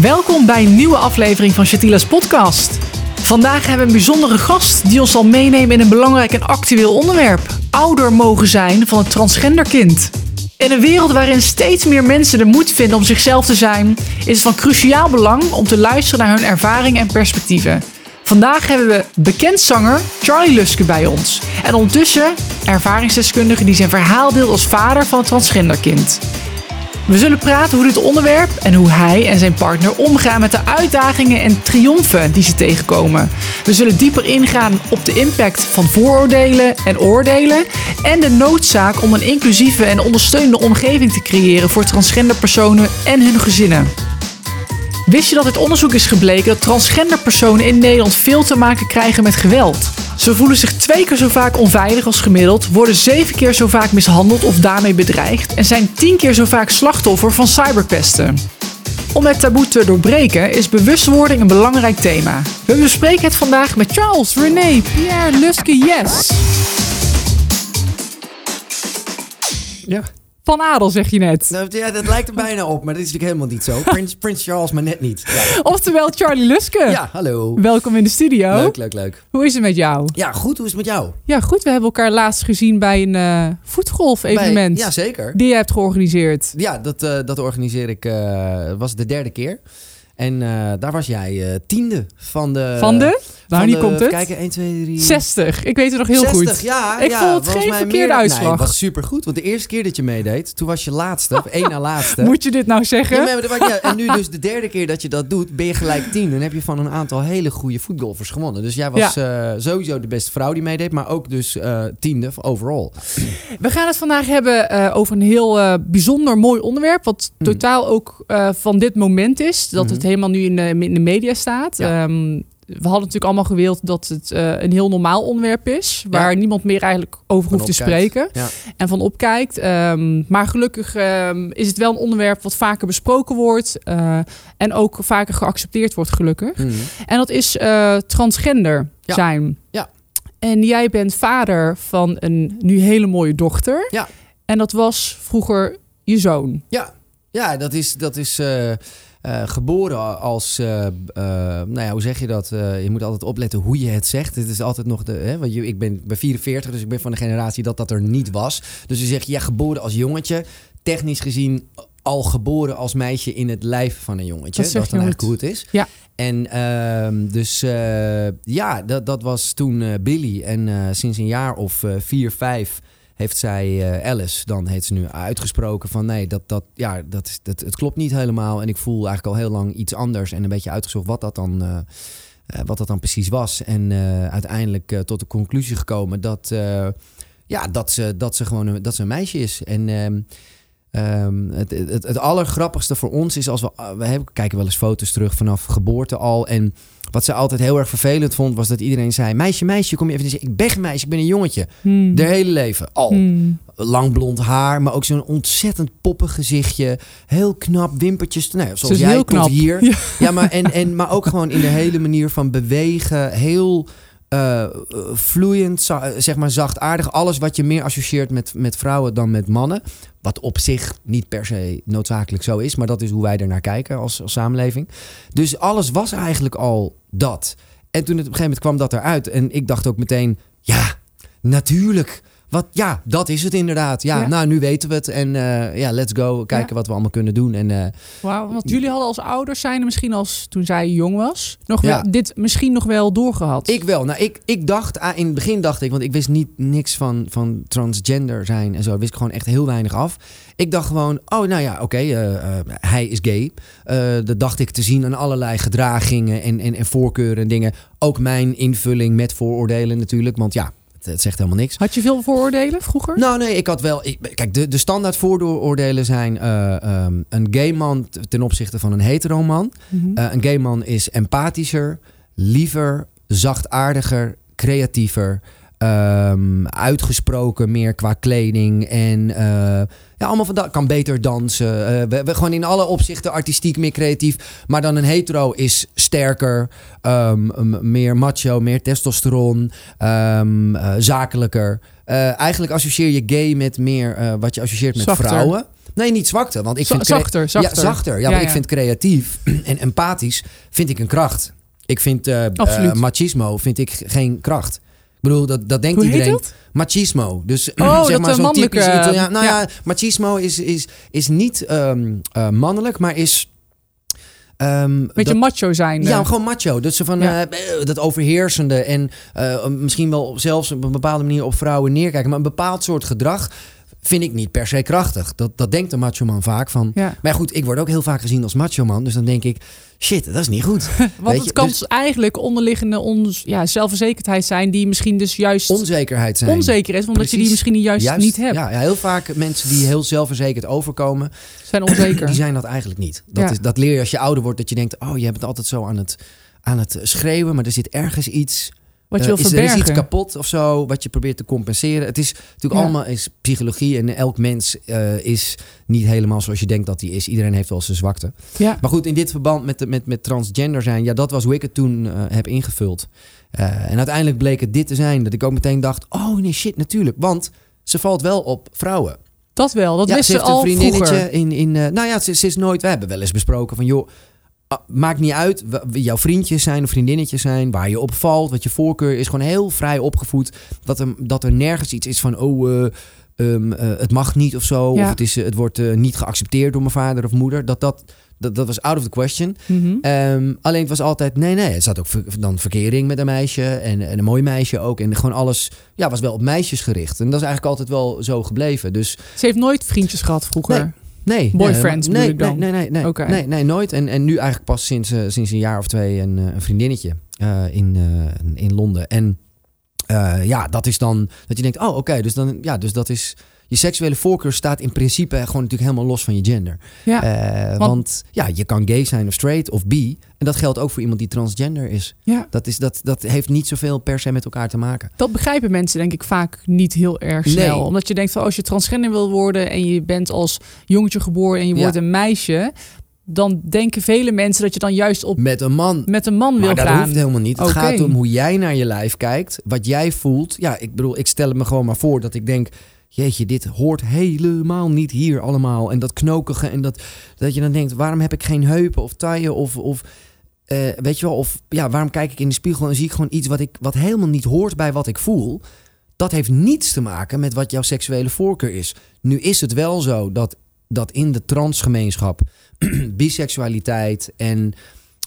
Welkom bij een nieuwe aflevering van Shatila's podcast. Vandaag hebben we een bijzondere gast die ons zal meenemen in een belangrijk en actueel onderwerp. Ouder mogen zijn van het transgenderkind. In een wereld waarin steeds meer mensen de moed vinden om zichzelf te zijn, is het van cruciaal belang om te luisteren naar hun ervaringen en perspectieven. Vandaag hebben we bekend zanger Charlie Luske bij ons. En ondertussen ervaringsdeskundige die zijn verhaal deelt als vader van een transgenderkind. We zullen praten hoe dit onderwerp en hoe hij en zijn partner omgaan met de uitdagingen en triomfen die ze tegenkomen. We zullen dieper ingaan op de impact van vooroordelen en oordelen en de noodzaak om een inclusieve en ondersteunende omgeving te creëren voor transgender personen en hun gezinnen. Wist je dat uit onderzoek is gebleken dat transgender personen in Nederland veel te maken krijgen met geweld? Ze voelen zich twee keer zo vaak onveilig als gemiddeld, worden zeven keer zo vaak mishandeld of daarmee bedreigd en zijn tien keer zo vaak slachtoffer van cyberpesten. Om het taboe te doorbreken is bewustwording een belangrijk thema. We bespreken het vandaag met Charles, René, Pierre, Luske, Yes. Ja. Van Adel zeg je net. Nou, ja, dat lijkt er bijna op, maar dat is natuurlijk helemaal niet zo. Prins, Prins Charles, maar net niet. Ja, Oftewel Charlie Luske. ja hallo. Welkom in de studio. Leuk, leuk, leuk. Hoe is het met jou? Ja, goed. Hoe is het met jou? Ja, goed. We hebben elkaar laatst gezien bij een eh voetgolf-evenement. Ja, zeker. Die je hebt georganiseerd. Ja, dat, eh, dat organiseer ik. eh was de derde keer. En daar was jij tiende van de... Van de? Hier de- komt het. Kijken, 1, 2, 3... 60. Ik weet het nog heel 60, goed. ja. Ik ja, vond het geen verkeerde meer- uitslag. Nee, het was supergoed. Want de eerste keer dat je meedeed, toen was je laatste. Of één na laatste. Moet je dit nou zeggen? Ja, maar. En nu dus de derde keer dat je dat doet, ben je gelijk tien. Dan heb je van een aantal hele goede voetgolfers gewonnen. Dus jij was eh, sowieso de beste vrouw die meedeed, maar ook dus eh, tiende overall. We gaan het vandaag hebben eh, over een heel bijzonder mooi onderwerp. Wat Mm. totaal ook van dit moment is. Dat het Mhm. helemaal nu in de, in de media staat. Ja. We hadden natuurlijk allemaal gewild dat het eh, een heel normaal onderwerp is. Waar niemand meer eigenlijk over hoeft te spreken. Ja. en van opkijkt. Ehm, maar gelukkig ehm, is het wel een onderwerp wat vaker besproken wordt. eh, en ook vaker geaccepteerd wordt, gelukkig. Mhm. En dat is eh, transgender Ja. zijn. Ja. En jij bent vader van een nu hele mooie dochter. Ja. En dat was vroeger je zoon. Ja, ja dat is, dat is eh, geboren als, eh, eh, nou ja, hoe zeg je dat? Je moet altijd opletten hoe je het zegt. Het is altijd nog de, hè, want je, ik ben bij 44, dus ik ben van de generatie dat dat er niet was. Dus je zegt, ja, geboren als jongetje. Technisch gezien al geboren als meisje in het lijf van een jongetje. Dat Dat dan eigenlijk hoe het is. Ja. En ehm, dus ja, dat, dat was toen Billy. En sinds een jaar of vier, vijf heeft zij eh, Alice, dan heeft ze nu uitgesproken van nee, dat, dat, ja, dat, dat, het klopt niet helemaal. En ik voel eigenlijk al heel lang iets anders en een beetje uitgezocht wat dat dan, eh, eh, wat dat dan precies was. En uiteindelijk tot de conclusie gekomen dat, ja, dat, ze, dat ze gewoon dat ze een meisje is. En ehm, het, het, het allergrappigste voor ons is als we, we hebben, kijken wel eens foto's terug vanaf geboorte al. En wat ze altijd heel erg vervelend vond, was dat iedereen zei: Meisje, meisje, kom je even. Ik ben meisje, ik ben een jongetje. Hmm. De hele leven al. Hmm. Lang blond haar, maar ook zo'n ontzettend poppig gezichtje. Heel knap, wimpertjes. Nou, zoals jij heel knap. hier. Ja. Ja, maar, en, en, maar ook gewoon in de hele manier van bewegen. Heel eh, vloeiend, zeg maar zachtaardig. Alles wat je meer associeert met, met vrouwen dan met mannen. Wat op zich niet per se noodzakelijk zo is. Maar dat is hoe wij er naar kijken als, als samenleving. Dus alles was eigenlijk al dat. En toen het op een gegeven moment kwam dat eruit. En ik dacht ook meteen, ja, natuurlijk. Wat, ja, dat is het inderdaad. Ja, Ja. nou, nu weten we het. En eh, ja, let's go. Kijken Ja. wat we allemaal kunnen doen. En eh, Wauw, want jullie hadden als ouders zijn misschien als toen zij jong was, nog Ja. wel, dit misschien nog wel doorgehad. Ik wel. Nou, ik, ik dacht, ah, in het begin dacht ik, want ik wist niet niks van, van transgender zijn en zo. Wist ik gewoon echt heel weinig af. Ik dacht gewoon, oh, nou ja, oké, eh, hij is gay. Dat dacht ik te zien aan allerlei gedragingen en, en, en voorkeuren en dingen. Ook mijn invulling met vooroordelen natuurlijk, want ja, het, het zegt helemaal niks. Had je veel vooroordelen vroeger? Nou, nee, ik had wel. Ik, kijk, de, de standaard vooroordelen zijn eh, ehm, een gay man ten opzichte van een hetero man. Mhm. Eh, een gay man is empathischer, liever, zachtaardiger, creatiever, ehm, uitgesproken meer qua kleding en eh, ja, allemaal van dat kan beter dansen. Eh, we, we gewoon in alle opzichten artistiek meer creatief, maar dan een hetero is sterker, ehm, meer macho, meer testosteron, ehm, eh, zakelijker. Eh, eigenlijk associeer je gay met meer wat je associeert met Zachter. vrouwen. Nee, niet zwakte. Want ik vind zachter, zachter. Ja, zachter. Ja, ik vind creatief en empathisch vind ik een kracht. Ik vind eh, machismo vind ik geen kracht. Ik bedoel, dat, dat denkt Hoe iedereen. dat? Machismo. Dus Oh, zeg maar eh, zo'n typisch Italiaan. Nou ja, ja. machismo is, is, is niet ehm, eh, mannelijk, maar is... ehm, Beetje dat- macho zijn. ja, eh. gewoon macho. Dat ze van Ja. eh, dat overheersende en eh, misschien wel zelfs op een bepaalde manier op vrouwen neerkijken. Maar een bepaald soort gedrag vind ik niet per se krachtig. Dat, dat denkt een macho man vaak van. ja. Maar goed, ik word ook heel vaak gezien als macho man. Dus dan denk ik, shit, dat is niet goed. Want het je, kan dus- eigenlijk onderliggende on, ja, zelfverzekerdheid zijn die misschien dus juist Onzekerheid zijn. onzeker is, omdat je die misschien niet juist, niet hebt. Ja, ja, heel vaak mensen die heel zelfverzekerd overkomen, Zijn onzeker. die zijn dat eigenlijk niet. Dat, Ja. is, dat leer je als je ouder wordt, dat je denkt, oh, je bent altijd zo aan het, aan het schreeuwen, maar er zit ergens iets. Wat je eh, wil is, er is verbergen. iets kapot of zo, wat je probeert te compenseren. Het is natuurlijk Ja. allemaal is psychologie en elk mens eh, is niet helemaal zoals je denkt dat hij is. Iedereen heeft wel zijn zwakte. Ja. Maar goed, in dit verband met, de- met, met transgender zijn, ja, dat was hoe ik het toen eh, heb ingevuld. En uiteindelijk bleek het dit te zijn, dat ik ook meteen dacht, oh nee, shit, natuurlijk. Want ze valt wel op vrouwen. Dat wel, dat ja, wist ze ze heeft een al vriendinnetje vroeger. in, in eh, nou ja, ze, ze is nooit, we hebben wel eens besproken van, joh, maakt niet uit jouw vriendjes zijn of vriendinnetjes zijn, waar je op valt, wat je voorkeur is, gewoon heel vrij opgevoed. Dat er, dat er nergens iets is van, oh, eh, ehm, eh, het mag niet of zo, Ja. of het, is, eh, het wordt niet geaccepteerd door mijn vader of moeder. Dat, dat, dat, dat was out of the question. Mhm. Ehm, alleen het was altijd, nee, nee, het zat ook ver- dan verkering met een meisje en, en een mooi meisje ook. En gewoon alles, ja, was wel op meisjes gericht. En dat is eigenlijk altijd wel zo gebleven. Dus Ze heeft nooit vriendjes gehad vroeger. nee. Boyfriends nee, bedoel ik nee, dan? nee, nee, nee, nee, nee, nooit. En, en nu eigenlijk pas sinds, eh, sinds een jaar of twee een, eh, een vriendinnetje eh, in, eh, in Londen. En eh, ja, dat is dan dat je denkt, oh oké, dus dan, ja, dus dat is... Je seksuele voorkeur staat in principe gewoon natuurlijk helemaal los van je gender. Ja. Eh, want- want, ja, je kan gay zijn of straight of bi. En dat geldt ook voor iemand die transgender is. Ja. Dat, is, dat, dat heeft niet zoveel per se met elkaar te maken. Dat begrijpen mensen denk ik vaak niet heel erg snel. Nee. Omdat je denkt van als je transgender wil worden en je bent als jongetje geboren en je Ja. wordt een meisje, dan denken vele mensen dat je dan juist op Met een man. met een man wil Maar dat gaan. hoeft helemaal niet. Het gaat om hoe jij naar je lijf kijkt. Wat jij voelt. Ja, ik bedoel, ik stel het me gewoon maar voor dat ik denk... Jeetje, dit hoort helemaal niet hier allemaal. En dat knokige en dat, dat je dan denkt... waarom heb ik geen heupen of taille of... of eh, weet je wel, of ja, waarom kijk ik in de spiegel en zie ik gewoon iets wat, ik, wat helemaal niet hoort bij wat ik voel? Dat heeft niets te maken met wat jouw seksuele voorkeur is. Nu is het wel zo dat, dat in de transgemeenschap biseksualiteit en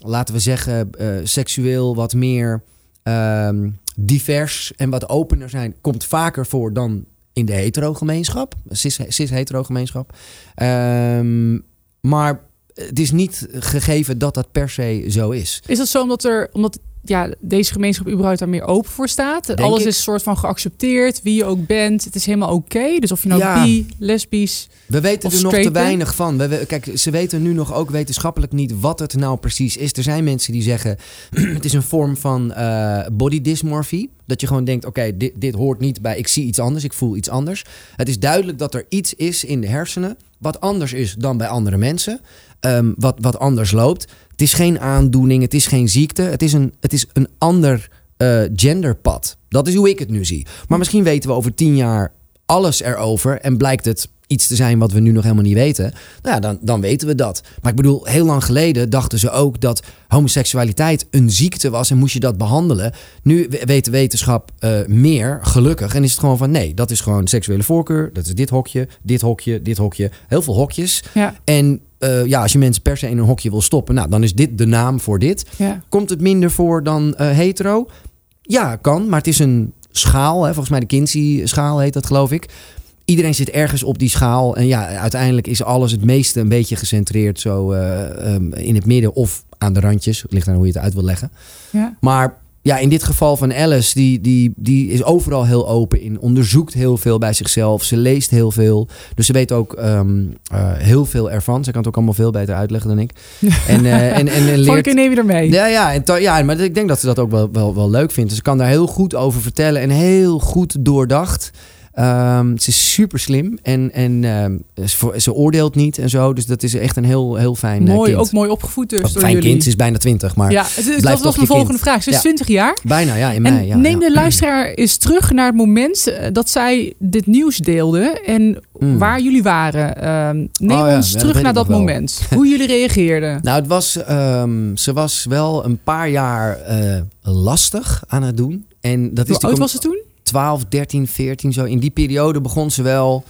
laten we zeggen eh, seksueel wat meer ehm, divers en wat opener zijn, komt vaker voor dan in de hetero-gemeenschap, cis- cis-hetero-gemeenschap. Ehm, maar het is niet gegeven dat dat per se zo is. Is dat zo omdat er omdat ja, deze gemeenschap überhaupt daar meer open voor staat? Denk Alles ik. is soort van geaccepteerd, wie je ook bent. Het is helemaal oké. Dus of je nou Ja. bi, lesbisch. We weten er nog te weinig van. We, we- kijk, ze weten nu nog ook wetenschappelijk niet wat het nou precies is. Er zijn mensen die zeggen het is een vorm van eh body dysmorphie. Dat je gewoon denkt, oké, dit, dit hoort niet bij ik zie iets anders, ik voel iets anders. Het is duidelijk dat er iets is in de hersenen wat anders is dan bij andere mensen. Ehm, wat, wat anders loopt. Het is geen aandoening, het is geen ziekte. Het is een, het is een ander eh, genderpad. Dat is hoe ik het nu zie. Maar misschien weten we over tien jaar alles erover en blijkt het iets te zijn wat we nu nog helemaal niet weten. Nou ja, dan, dan weten we dat. Maar ik bedoel, heel lang geleden dachten ze ook dat homoseksualiteit een ziekte was en moest je dat behandelen. Nu we- weet de wetenschap eh, meer, gelukkig. En is het gewoon van nee, dat is gewoon seksuele voorkeur. Dat is dit hokje, dit hokje, dit hokje. Heel veel hokjes. Ja, En eh, ja, als je mensen per se in een hokje wil stoppen, nou, dan is dit de naam voor dit. ja. Komt het minder voor dan eh, hetero? Ja, kan, maar het is een schaal. Hè? Volgens mij de Kinsey-schaal heet dat, geloof ik. Iedereen zit ergens op die schaal. En ja, uiteindelijk is alles het meeste een beetje gecentreerd zo eh, ehm, in het midden of aan de randjes. Het ligt aan hoe je het uit wil leggen. ja. Maar ja, in dit geval van Alice, die, die, die is overal heel open in. Onderzoekt heel veel bij zichzelf. Ze leest heel veel. Dus ze weet ook ehm, eh, heel veel ervan. Ze kan het ook allemaal veel beter uitleggen dan ik. En, eh, en, en, leert... keer neem je er mee. Ja, ja, en ja, maar ik denk dat ze dat ook wel, wel, wel leuk vindt. Dus ze kan daar heel goed over vertellen en heel goed doordacht. Ehm, ze is super slim en, en ehm, ze, oordeelt niet en zo. Dus dat is echt een heel, heel fijn eh, mooi, kind. ook mooi opgevoed dus Of door fijn jullie. kind, ze is bijna 20, maar ja, het, het- was je mijn volgende kind. vraag. Ze is Ja. 20 jaar. bijna ja, in En mei. Ja, neem ja. de luisteraar eens terug naar het moment eh, dat zij dit nieuws deelde en Mm. waar jullie waren. Ehm, neem Oh ons dat terug naar dat nog moment. Hoe jullie reageerden. Nou, het was, ze was wel een paar jaar eh, lastig aan het doen. En dat is Hoe oud natuurlijk was ze toen? Om 12, 13, 14 zo. In die periode begon ze wel...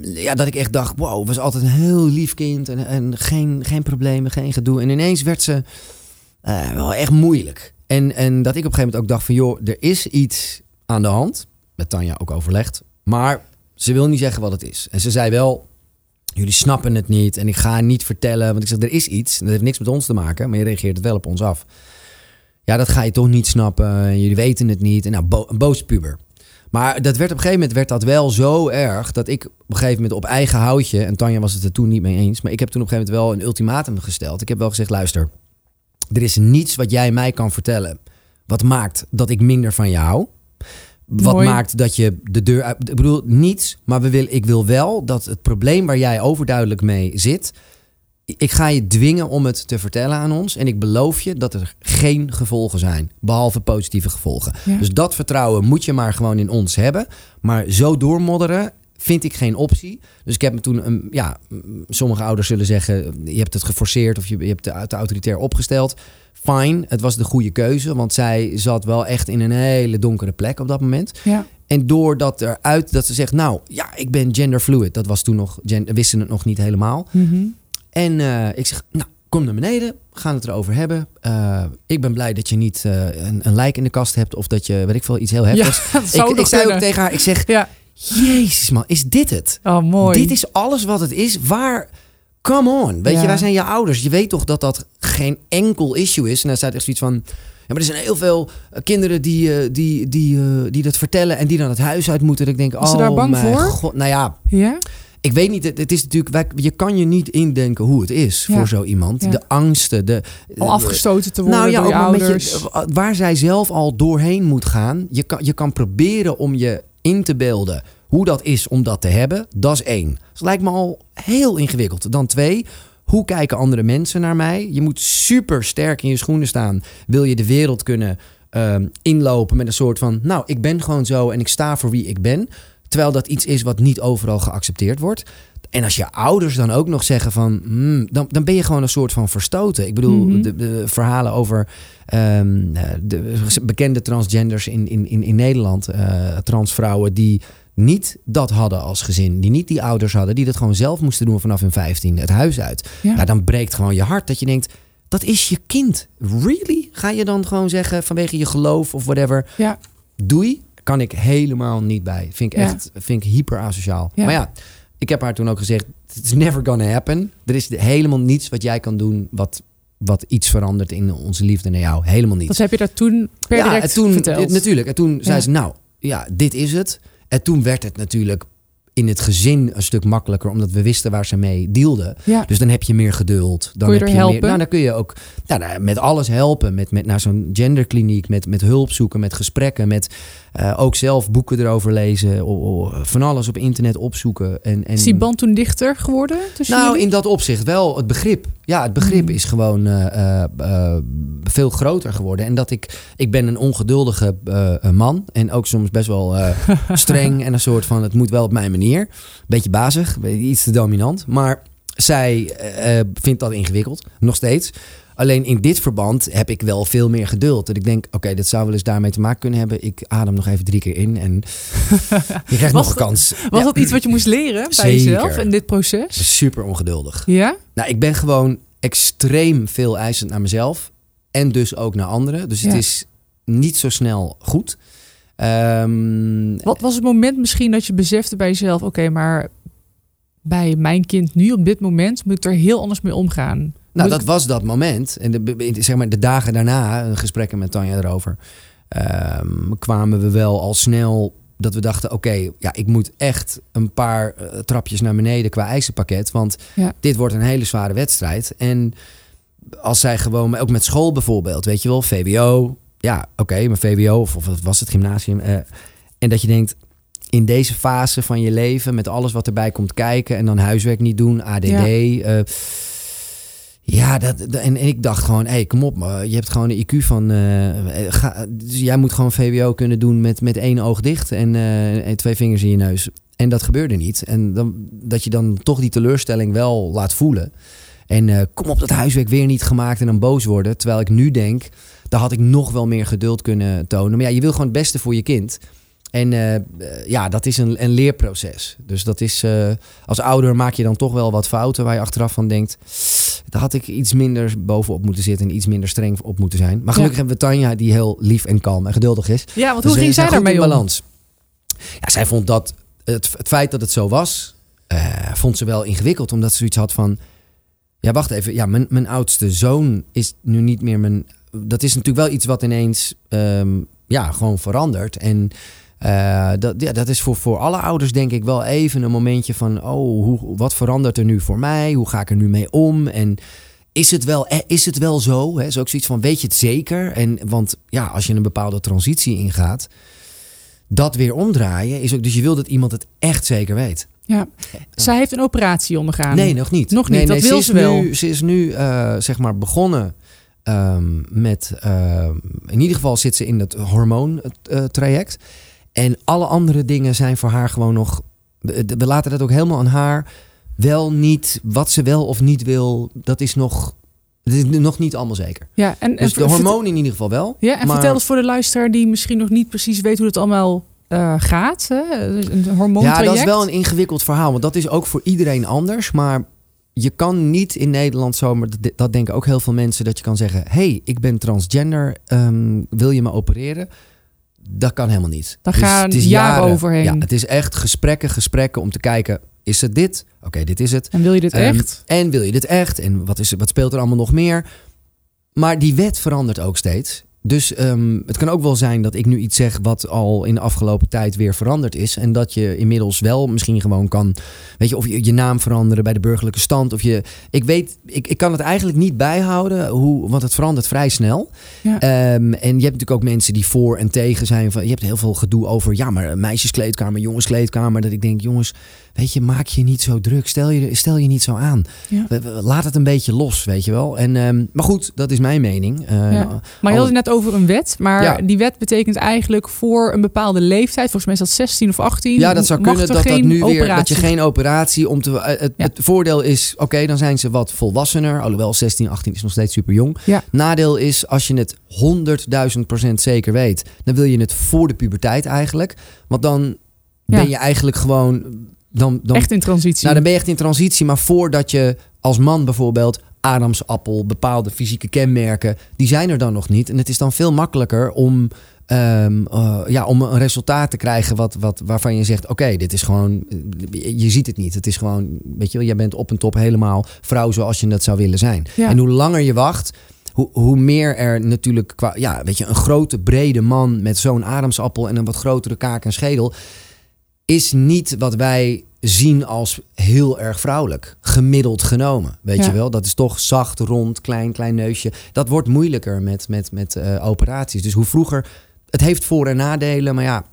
Ja, dat ik echt dacht, wow, was altijd een heel lief kind. En, en geen, geen problemen, geen gedoe. En ineens werd ze eh, wel echt moeilijk. En, en dat ik op een gegeven moment ook dacht van... joh, er is iets aan de hand. Met Tanja ook overlegd. Maar ze wil niet zeggen wat het is. En ze zei wel, jullie snappen het niet. En ik ga niet vertellen. Want ik zeg, er is iets. En dat heeft niks met ons te maken. Maar je reageert het wel op ons af. Ja, dat ga je toch niet snappen. En Jullie weten het niet. En nou, bo een boos puber. Maar dat werd op een gegeven moment werd dat wel zo erg... dat ik op een gegeven moment op eigen houtje... en Tanja was het er toen niet mee eens... maar ik heb toen op een gegeven moment wel een ultimatum gesteld. Ik heb wel gezegd, luister... er is niets wat jij mij kan vertellen... wat maakt dat ik minder van je hou. Wat Mooi. maakt dat je de deur uit... Ik bedoel, niets, maar we wil, ik wil wel dat het probleem waar jij overduidelijk mee zit... Ik ga je dwingen om het te vertellen aan ons. En ik beloof je dat er geen gevolgen zijn. Behalve positieve gevolgen. Ja. Dus dat vertrouwen moet je maar gewoon in ons hebben. Maar zo doormodderen vind ik geen optie. Dus ik heb me toen... een ja, m- sommige ouders zullen zeggen... je hebt het geforceerd of je, je hebt het autoritair opgesteld. Fine, het was de goede keuze. Want zij zat wel echt in een hele donkere plek op dat moment. Ja. En doordat eruit dat ze zegt... nou, ja, ik ben genderfluid. Dat was toen nog... Gen, wisten het nog niet helemaal. Mhm. En eh, ik zeg, nou, kom naar beneden. We gaan het erover hebben. Eh, ik ben blij dat je niet eh, een, een lijk in de kast hebt... of dat je, weet ik veel, iets heel Ja, heftigs... zou ik, ik zei ook tegen haar, ik zeg... Ja. Jezus man, is dit het? Oh, mooi. Dit is alles wat het is. Waar... Come on. Weet Ja. je, wij zijn je ouders. Je weet toch dat dat geen enkel issue is. En dan staat echt zoiets van... Ja, maar er zijn heel veel kinderen die, die, die, eh, die dat vertellen... en die dan het huis uit moeten. Dat ik denk, Was ze oh daar bang voor? God. Nou ja, Ja? Ik weet niet, het, is natuurlijk, je kan je niet indenken hoe het is Ja. voor zo iemand. Ja. De angsten, de. Al afgestoten te worden nou ja, door je ouders. je, waar zij zelf al doorheen moet gaan. Je kan, je kan proberen om je in te beelden hoe dat is om dat te hebben. Dat is één. Dat lijkt me al heel ingewikkeld. Dan twee. Hoe kijken andere mensen naar mij? Je moet super sterk in je schoenen staan. Wil je de wereld kunnen ehm, inlopen met een soort van... nou, ik ben gewoon zo en ik sta voor wie ik ben. Terwijl dat iets is wat niet overal geaccepteerd wordt. En als je ouders dan ook nog zeggen van... hmm, dan, dan ben je gewoon een soort van verstoten. Ik bedoel, Mhm. de, de verhalen over ehm, eh, de bekende transgenders in, in, in, in Nederland. eh, transvrouwen die niet dat hadden als gezin. Die niet die ouders hadden. Die dat gewoon zelf moesten doen vanaf hun 15 het huis uit. Ja. Ja, dan breekt gewoon je hart dat je denkt... Dat is je kind. Really? Ga je dan gewoon zeggen vanwege je geloof of whatever... Ja. Doei, kan ik helemaal niet bij. Vind ik echt vind ik hyper asociaal. Maar ja, ik heb haar toen ook gezegd: it's never gonna happen. Er is helemaal niets wat jij kan doen wat, wat iets verandert in onze liefde naar jou. Helemaal niet. Dat heb je daar toen per ja, direct en toen, verteld. natuurlijk. En toen zei ze: Nou, ja, dit is het. En toen werd het natuurlijk in het gezin een stuk makkelijker, omdat we wisten waar ze mee dealden. Ja. Dus dan heb je meer geduld. Dan Kon je heb er je helpen? Meer, nou, dan kun je ook ja, nou, met alles helpen. Met, met naar zo'n genderkliniek, met, met hulp zoeken, met gesprekken, met eh, ook zelf boeken erover lezen, o- o- van alles op internet opzoeken. En, en, Is die band toen dichter geworden nou, jullie? in dat opzicht wel het begrip. Ja, het begrip Hmm. is gewoon eh, eh, eh, veel groter geworden. En dat ik, ik ben een ongeduldige eh, man. En ook soms best wel streng. En een soort van, het moet wel op mijn manier. Beetje bazig, iets te dominant. Maar zij vindt dat ingewikkeld, nog steeds. Alleen in dit verband heb ik wel veel meer geduld. Dat ik denk, oké, dit zou wel eens daarmee te maken kunnen hebben. Ik adem nog even drie keer in en je krijgt nog een kans. Was Ja, dat iets wat je moest leren bij Zeker. jezelf in dit proces? super ongeduldig. Ja? Nou, ik ben gewoon extreem veel eisend naar mezelf. En dus ook naar anderen. Dus het Ja. is niet zo snel goed. Ehm, Wat was het moment misschien dat je besefte bij jezelf... oké, maar bij mijn kind nu op dit moment... moet ik er heel anders mee omgaan? Nou, dat was dat moment. En de, zeg maar de dagen daarna, eh, gesprekken met Tanja erover... ehm, kwamen we wel al snel dat we dachten... oké, ja, ik moet echt een paar eh, trapjes naar beneden qua eisenpakket. Want Ja. dit wordt een hele zware wedstrijd. En als zij gewoon, ook met school bijvoorbeeld, weet je wel, VWO. Ja, oké, maar VWO of, of wat was het gymnasium. eh, en dat je denkt, in deze fase van je leven, met alles wat erbij komt kijken en dan huiswerk niet doen, ADD. Ja. Ja, dat, en, en ik dacht gewoon, hé, hey, kom op, je hebt gewoon een IQ van, eh, ga, dus jij moet gewoon VWO kunnen doen met, met één oog dicht en, eh, en twee vingers in je neus. En dat gebeurde niet. En dan, dat je dan toch die teleurstelling wel laat voelen. En eh, kom op, dat huiswerk weer niet gemaakt en dan boos worden. Terwijl ik nu denk, daar had ik nog wel meer geduld kunnen tonen. Maar ja, je wil gewoon het beste voor je kind. En eh, ja, dat is een, een leerproces. Dus dat is, eh, als ouder maak je dan toch wel wat fouten waar je achteraf van denkt. Daar had ik iets minder bovenop moeten zitten en iets minder streng op moeten zijn. Maar gelukkig hebben we Tanja, die heel lief en kalm en geduldig is. Ja, want Dus hoe ging zij daarmee in om? balans. Ja, zij vond dat het, het feit dat het zo was, eh, vond ze wel ingewikkeld. Omdat ze zoiets had van, ja wacht even, ja, mijn, mijn oudste zoon is nu niet meer mijn... Dat is natuurlijk wel iets wat ineens, ehm, ja, gewoon verandert. En eh, dat, ja, dat is voor, voor alle ouders denk ik wel even een momentje van, oh, hoe, wat verandert er nu voor mij? Hoe ga ik er nu mee om? En is het wel, eh, is het wel zo? Hè? Is ook zoiets van, weet je het zeker? En, want ja, als je een bepaalde transitie ingaat, dat weer omdraaien is ook. Dus je wil dat iemand het echt zeker weet. Ja. Zij heeft een operatie ondergaan. Nee, nog niet. Nog niet, Nee, dat wil ze wel. Nu, ze is nu eh, zeg maar begonnen ehm, met. ehm, in ieder geval zit ze in het hormoontraject. En alle andere dingen zijn voor haar gewoon nog. We laten dat ook helemaal aan haar. Wel niet wat ze wel of niet wil. Dat is nog. Het is nog niet allemaal zeker. Ja, en, Dus de hormonen in ieder geval wel. Ja, en maar- vertel eens voor de luisteraar die misschien nog niet precies weet hoe het allemaal eh, gaat. Hè? Een hormoontraject. Ja, dat is wel een ingewikkeld verhaal. Want dat is ook voor iedereen anders. Maar je kan niet in Nederland zomaar... dat- Dat denken ook heel veel mensen. Dat je kan zeggen... hey, ik ben transgender. ehm, wil je me opereren? Dat kan helemaal niet. Daar Dus gaan het is jaren overheen. Ja, het is echt gesprekken, gesprekken om te kijken... is het dit? Oké, dit is het. En wil je dit Ehm, echt? En wil je dit echt? En wat, is, wat speelt er allemaal nog meer? Maar die wet verandert ook steeds. Dus ehm, het kan ook wel zijn dat ik nu iets zeg wat al in de afgelopen tijd weer veranderd is. En dat je inmiddels wel misschien gewoon kan, weet je, of je je naam veranderen bij de burgerlijke stand. Of je, ik weet, ik, ik kan het eigenlijk niet bijhouden, hoe, want het verandert vrij snel. Ja. Ehm, en je hebt natuurlijk ook mensen die voor en tegen zijn. Van, je hebt heel veel gedoe over, ja, maar meisjeskleedkamer, jongenskleedkamer. Dat ik denk, jongens, weet je, maak je niet zo druk. Stel je, stel je niet zo aan. Ja. Laat het een beetje los, weet je wel. En, ehm, maar goed, dat is mijn mening. Eh, Ja. Maar je had het net over een wet. Maar Ja. die wet betekent eigenlijk voor een bepaalde leeftijd. Volgens mij is dat 16 of 18. Ja, dat zou kunnen dat dat nu weer dat je geen operatie om te. eh, Het, voordeel is, oké, dan zijn ze wat volwassener. Alhoewel 16, 18 is nog steeds super jong. Nadeel is, als je het 100.000 procent zeker weet, dan wil je het voor de puberteit eigenlijk. Want dan ben je eigenlijk gewoon. Dan, dan, Echt in transitie. nou, dan ben je echt in transitie. Maar voordat je als man bijvoorbeeld Adamsappel, bepaalde fysieke kenmerken, die zijn er dan nog niet. En het is dan veel makkelijker om, ehm, eh, ja, om een resultaat te krijgen wat, wat, waarvan je zegt: Oké, dit is gewoon. Je ziet het niet. Het is gewoon, weet je wel, jij bent op en top helemaal vrouw zoals je dat zou willen zijn. Ja. En hoe langer je wacht. Hoe, hoe meer er natuurlijk qua, ja, weet je, een grote brede man met zo'n adamsappel en een wat grotere kaak en schedel is niet wat wij zien als heel erg vrouwelijk. Gemiddeld genomen. Weet Ja. je wel? Dat is toch zacht, rond, klein, klein neusje. Dat wordt moeilijker met, met, met eh, operaties. Dus hoe vroeger. Het heeft voor- en nadelen. Maar ja,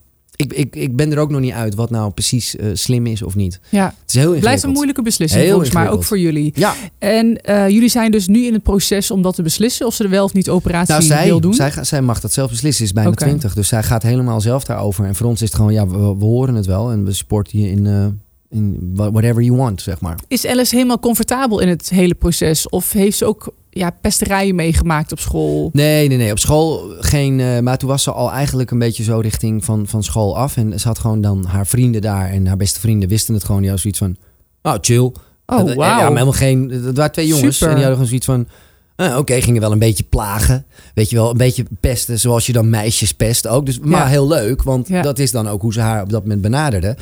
ik, ik, ik ben er ook nog niet uit wat nou precies eh, slim is of niet. ja. Het is heel. Blijft een moeilijke beslissing Heel volgens mij, ook voor jullie. Ja, En eh, jullie zijn dus nu in het proces om dat te beslissen of ze er wel of niet operatie nou, zij, wil doen. zij, zij mag dat zelf beslissen. Is bijna Oké. 20. Dus zij gaat helemaal zelf daarover. En voor ons is het gewoon, ja, we, we horen het wel. En we supporten je in, eh, in whatever you want, zeg maar. Is Alice helemaal comfortabel in het hele proces? Of heeft ze ook ja, pesterijen meegemaakt op school? Nee, nee, nee. Op school geen. eh, maar toen was ze al eigenlijk een beetje zo richting van, van school af. En ze had gewoon dan haar vrienden daar. En haar beste vrienden wisten het gewoon. Die hadden zoiets van. Oh, chill. Oh, wauw. Ja, maar helemaal geen. Dat waren twee jongens. Super. En die hadden gewoon zoiets van. eh, Oké, gingen wel een beetje plagen. Weet je wel, een beetje pesten. Zoals je dan meisjes pest ook. Dus, maar Ja. heel leuk. Want Ja. dat is dan ook hoe ze haar op dat moment benaderden.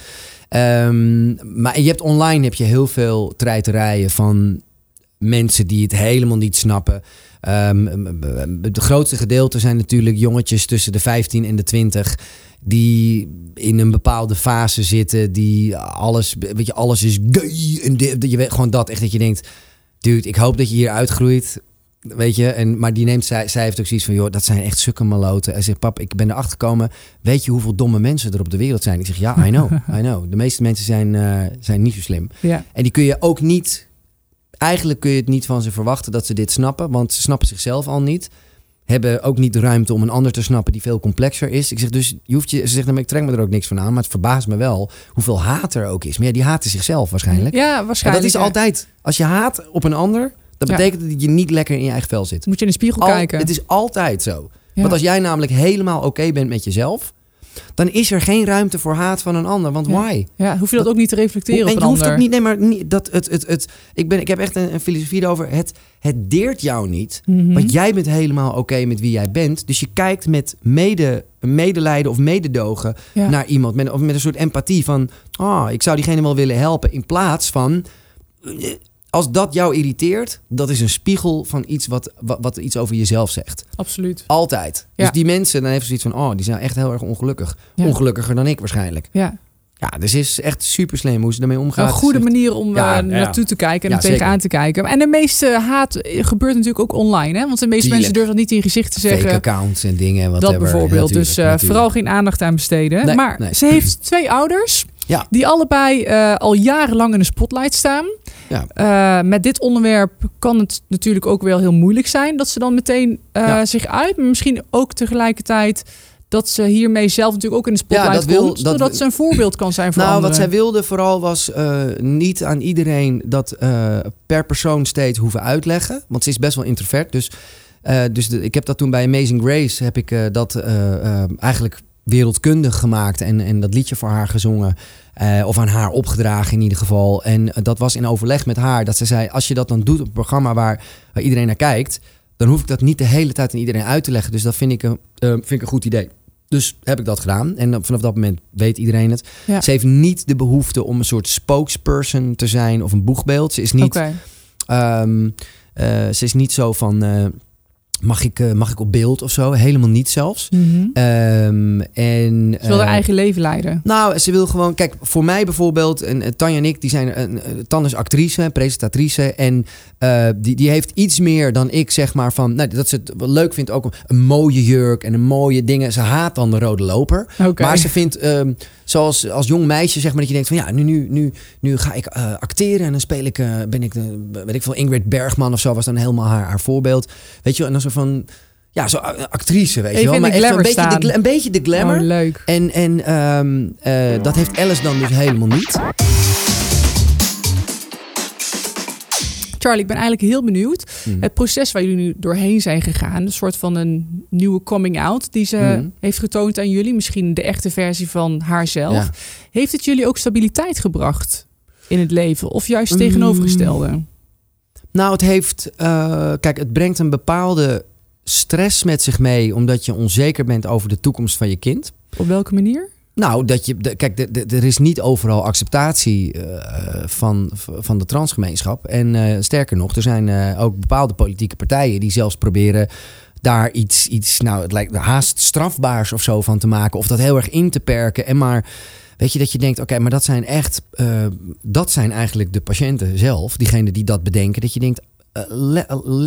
Ehm, maar je hebt online heb je heel veel treiterijen van mensen die het helemaal niet snappen. Ehm, de grootste gedeelte zijn natuurlijk jongetjes tussen de 15 en de 20 die in een bepaalde fase zitten, die alles, weet je, alles is gay en dit, je weet gewoon dat echt dat je denkt, dude, ik hoop dat je hier uitgroeit Weet je, en, maar die neemt, zij, zij heeft ook zoiets van, joh, dat zijn echt sukke maloten. En zegt, pap, ik ben erachter gekomen, weet je hoeveel domme mensen er op de wereld zijn? Ik zeg, ja, I know, I know. De meeste mensen zijn, eh, zijn niet zo slim. Ja. En die kun je ook niet, eigenlijk kun je het niet van ze verwachten dat ze dit snappen, want ze snappen zichzelf al niet. Hebben ook niet de ruimte om een ander te snappen die veel complexer is. Ik zeg dus, je hoeft je, ze zegt, nou, ik trek me er ook niks van aan, maar het verbaast me wel hoeveel haat er ook is. Maar ja, die haten zichzelf waarschijnlijk. Ja, En waarschijnlijk. dat is altijd, als je haat op een ander, dat Ja. betekent dat je niet lekker in je eigen vel zit. Moet je in de spiegel Al- kijken. Het is altijd zo. Ja. Want als jij namelijk helemaal oké bent met jezelf, dan is er geen ruimte voor haat van een ander. Want Ja. why? Ja, hoef je dat ook niet te reflecteren en op je een hoeft ander. ook niet, nee, maar niet, dat het, het, het, ik, ben, ik heb echt een, een filosofie erover. Het, het deert jou niet. Mhm. Want jij bent helemaal oké met wie jij bent. Dus je kijkt met mede, medelijden of mededogen Ja. naar iemand. Met, of met een soort empathie van... Oh, ik zou diegene wel willen helpen. In plaats van... Als dat jou irriteert, dat is een spiegel van iets wat, wat, wat iets over jezelf zegt. Absoluut. Altijd. Ja. Dus die mensen, dan heeft ze zoiets van... Oh, die zijn echt heel erg ongelukkig. Ja. Ongelukkiger dan ik waarschijnlijk. Ja. Ja, dus is echt super slim hoe ze ermee omgaan. Een goede manier om Ja, eh, ja. naartoe te kijken en er tegenaan te kijken. En de meeste haat gebeurt natuurlijk ook online. Hè? Want de meeste mensen durven dat niet in je gezicht te zeggen. Fake accounts en dingen. en dat bijvoorbeeld. Natuurlijk, dus eh, vooral geen aandacht aan besteden. Nee, maar nee. ze heeft twee ouders. Ja. Die allebei eh, al jarenlang in de spotlight staan. Ja. Eh, met dit onderwerp kan het natuurlijk ook wel heel moeilijk zijn. Dat ze dan meteen eh, Ja. zich uit. Maar misschien ook tegelijkertijd dat ze hiermee zelf natuurlijk ook in de spotlight dat wil- komt. dat zodat ze een voorbeeld kan zijn voor Nou, anderen. wat zij wilde vooral was niet aan iedereen dat eh, per persoon steeds hoeven uitleggen. Want ze is best wel introvert. Dus, dus de- ik heb dat toen bij Amazing Grace heb ik dat eigenlijk wereldkundig gemaakt en, en dat liedje voor haar gezongen. Eh, of aan haar opgedragen in ieder geval. En eh, dat was in overleg met haar. Dat ze zei, als je dat dan doet op een programma waar, waar iedereen naar kijkt... dan hoef ik dat niet de hele tijd aan iedereen uit te leggen. Dus dat vind ik een, eh, vind ik een goed idee. Dus heb ik dat gedaan. En vanaf dat moment weet iedereen het. Ja. Ze heeft niet de behoefte om een soort spokesperson te zijn of een boegbeeld. Ze is niet, ehm, eh, ze is niet zo van... mag, ik, eh, mag ik op beeld of zo? Helemaal niet zelfs. Ehm, en, Ze wil haar eh, eigen leven leiden. nou, ze wil gewoon... Kijk, voor mij bijvoorbeeld... En, eh, Tanja en ik, die zijn... een Tan is actrice, presentatrice. En die, die heeft iets meer dan ik, zeg maar, van... Nou, dat ze het leuk vindt, ook een, mooie jurk en een mooie dingen. Ze haat dan de rode loper. Maar ze vindt, ehm, zoals als jong meisje, zeg maar, dat je denkt van... Ja, nu, nu, nu, nu ga ik acteren en dan speel ik... ben ik, de, weet ik veel, Ingrid Bergman of zo was dan helemaal haar, haar voorbeeld. Weet je en dan zo van... Ja, zo eh, actrice, weet Even je wel. Maar echt glamour beetje de, een beetje de glamour. Oh, leuk. En, en ehm, eh, dat heeft Alice dan dus helemaal niet. Charlie, ik ben eigenlijk heel benieuwd. Mhm. Het proces waar jullie nu doorheen zijn gegaan, een soort van een nieuwe coming out die ze Mhm. heeft getoond aan jullie, misschien de echte versie van haarzelf. Ja. Heeft het jullie ook stabiliteit gebracht in het leven of juist Mm. Nou, het heeft. eh, kijk, het brengt een bepaalde stress met zich mee. omdat je onzeker bent over de toekomst van je kind. Op welke manier? Nou, dat je. de- kijk, de- de- er is niet overal acceptatie eh, van, van de transgemeenschap. En eh, sterker nog, er zijn ook bepaalde politieke partijen die zelfs proberen daar iets, iets, nou, het lijkt haast strafbaars of zo van te maken. Of dat heel erg in te perken. En maar, weet je, dat je denkt, oké, maar dat zijn echt, eh, dat zijn eigenlijk de patiënten zelf, diegenen die dat bedenken. Dat je denkt, eh,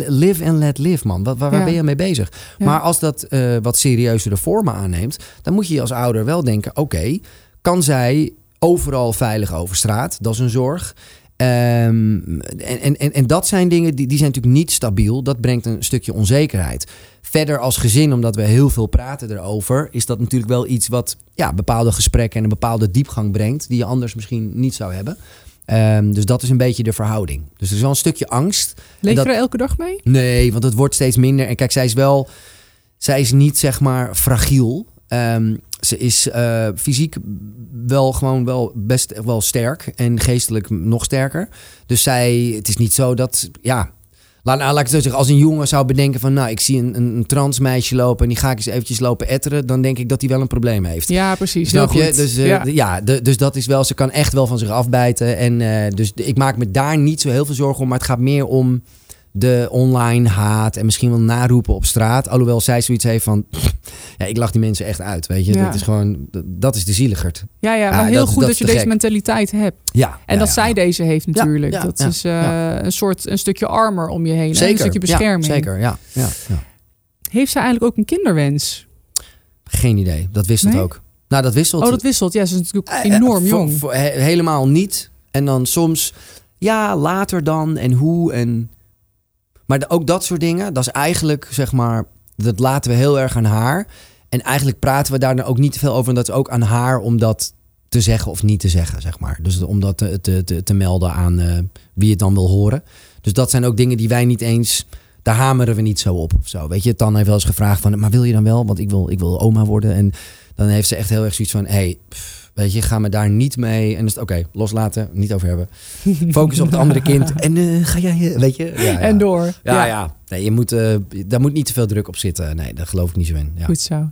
live and let live, man. Wat, waar, waar Ja. ben je mee bezig? Ja. Maar als dat eh, wat serieuzere vormen aanneemt, dan moet je je als ouder wel denken, oké, kan zij overal veilig over straat? Dat is een zorg. Ehm, en, en, en, dat zijn dingen die, die zijn natuurlijk niet stabiel. Dat brengt een stukje onzekerheid. Verder als gezin, omdat we heel veel praten erover, is dat natuurlijk wel iets wat ja, bepaalde gesprekken en een bepaalde diepgang brengt, die je anders misschien niet zou hebben. Ehm, dus dat is een beetje de verhouding. Dus er is wel een stukje angst. Leef dat- je er elke dag mee? Nee, want het wordt steeds minder. En kijk, zij is wel, zij is niet zeg maar fragiel. Ehm, ze is eh, fysiek wel gewoon wel best wel sterk en geestelijk nog sterker. Dus zij, het is niet zo dat, ja, laat, laat ik het zo zeggen, als een jongen zou bedenken van, nou, ik zie een, een, een trans meisje lopen en die ga ik eens eventjes lopen etteren, dan denk ik dat hij wel een probleem heeft. Ja, precies. Snap je? goed. Dus, eh, ja. d- ja, de- dus dat is wel, ze kan echt wel van zich afbijten. En eh, dus ik maak me daar niet zo heel veel zorgen om, maar het gaat meer om de online haat en misschien wel naroepen op straat. Alhoewel zij zoiets heeft van, ja, ik lach die mensen echt uit, weet je. Ja. Dat is gewoon, dat is de zieligerd. Ja, ja, maar Ah, heel dat is- goed dat je deze gek. mentaliteit hebt. Ja. En dat zij deze heeft natuurlijk. ja, dat is eh, een soort een stukje armor om je heen. Zeker. Een stukje bescherming. zeker, ja. ja. Heeft zij eigenlijk ook een kinderwens? Geen idee. Dat wisselt Nee? ook. Nou, dat wisselt. Oh, dat wisselt. Ja, ze is natuurlijk Eh, eh, enorm voor- jong. voor- he- helemaal niet. En dan soms, ja, later dan en hoe en... Maar ook dat soort dingen, dat is eigenlijk, zeg maar, dat laten we heel erg aan haar. En eigenlijk praten we daar dan ook niet te veel over. En dat is ook aan haar om dat te zeggen of niet te zeggen, zeg maar. Dus om dat te, te, te, te melden aan eh, wie het dan wil horen. Dus dat zijn ook dingen die wij niet eens... Daar hameren we niet zo op of zo. Weet je, Tan heeft wel eens gevraagd van... Maar wil je dan wel? Want ik wil, ik wil oma worden. En dan heeft ze echt heel erg zoiets van... Hey, weet je, ga me daar niet mee. En is het oké, loslaten, niet over hebben. Focus op het andere kind. En eh, ga jij, eh, weet je? Ja, ja. En door. Ja, ja. Nee, je moet, eh, daar moet niet te veel druk op zitten. Nee, daar geloof ik niet zo in. Ja. Goed zo.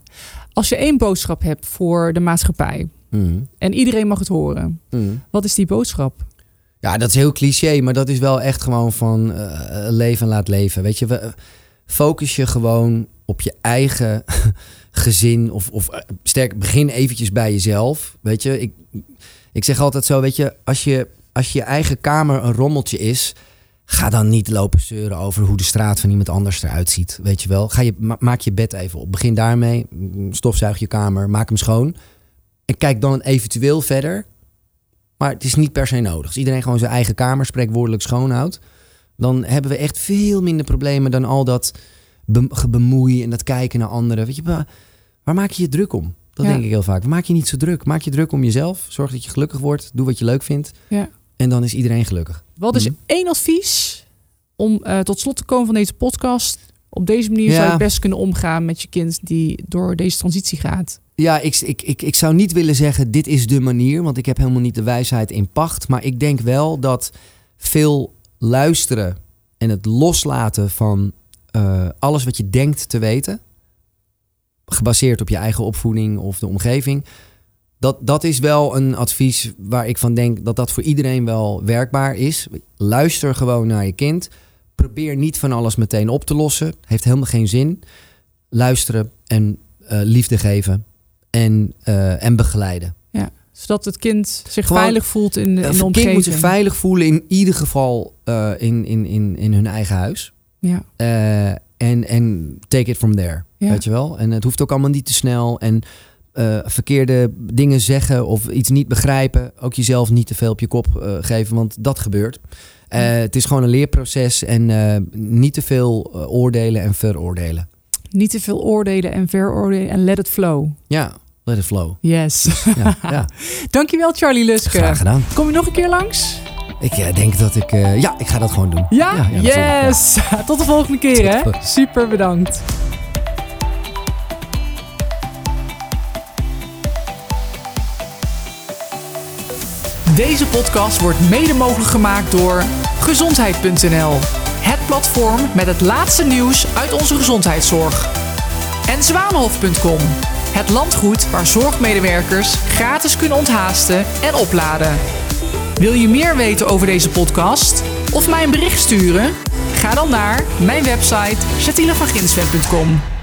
Als je één boodschap hebt voor de maatschappij Mhm. en iedereen mag het horen, Mhm. wat is die boodschap? Ja, dat is heel cliché, maar dat is wel echt gewoon van leven en laat leven. Weet je, we, focus je gewoon op je eigen gezin. Of, of eh, sterk, begin eventjes bij jezelf. Weet je, ik, ik zeg altijd zo, weet je, als je, als je eigen kamer een rommeltje is... Ga dan niet lopen zeuren over hoe de straat van iemand anders eruit ziet. Weet je wel. Ga je, ma- maak je bed even op. Begin daarmee. Stofzuig je kamer. Maak hem schoon. En kijk dan eventueel verder. Maar het is niet per se nodig. Als iedereen gewoon zijn eigen kamer spreekwoordelijk schoonhoudt. Dan hebben we echt veel minder problemen dan al dat be- gebemoei en dat kijken naar anderen. Weet je, waar, maak je je druk om? Dat Ja. denk ik heel vaak. Maak je niet zo druk. Maak je druk om jezelf. Zorg dat je gelukkig wordt. Doe wat je leuk vindt. Ja. En dan is iedereen gelukkig. Wat is Mhm. één advies om eh, tot slot te komen van deze podcast? Op deze manier Ja. zou je best kunnen omgaan met je kind die door deze transitie gaat. Ja, ik, ik, ik, ik zou niet willen zeggen dit is de manier, want ik heb helemaal niet de wijsheid in pacht. Maar ik denk wel dat veel luisteren en het loslaten van eh, alles wat je denkt te weten, gebaseerd op je eigen opvoeding of de omgeving, dat, dat is wel een advies waar ik van denk dat dat voor iedereen wel werkbaar is. Luister gewoon naar je kind. Probeer niet van alles meteen op te lossen. Heeft helemaal geen zin. Luisteren en eh, liefde geven en, eh, en begeleiden. Zodat het kind zich Gewoon, veilig voelt in, de- in Een de kind omgeving. moet zich veilig voelen, in ieder geval in, in, in, in hun eigen huis. Ja. Eh, En en take it from there. Ja. Weet je wel? En het hoeft ook allemaal niet te snel. En eh, verkeerde dingen zeggen of iets niet begrijpen. Ook jezelf niet te veel op je kop eh, geven, want dat gebeurt. Het is gewoon een leerproces en niet te veel oordelen en veroordelen. Niet te veel oordelen en veroordelen en let it flow. Ja, let it flow. Yes. Ja, ja. Dankjewel Charlie Luske. graag gedaan. Kom je nog een keer langs? Ik eh, denk dat ik... eh, ja, ik ga dat gewoon doen. Ja? ja, yes. Tot de volgende keer hè. Super bedankt. Deze podcast wordt mede mogelijk gemaakt door gezondheid.nl. Het platform met het laatste nieuws uit onze gezondheidszorg. En zwanenhof.com. Het landgoed waar zorgmedewerkers gratis kunnen onthaasten en opladen. Wil je meer weten over deze podcast? Of mij een bericht sturen? Ga dan naar mijn website jatinevanginsven.com.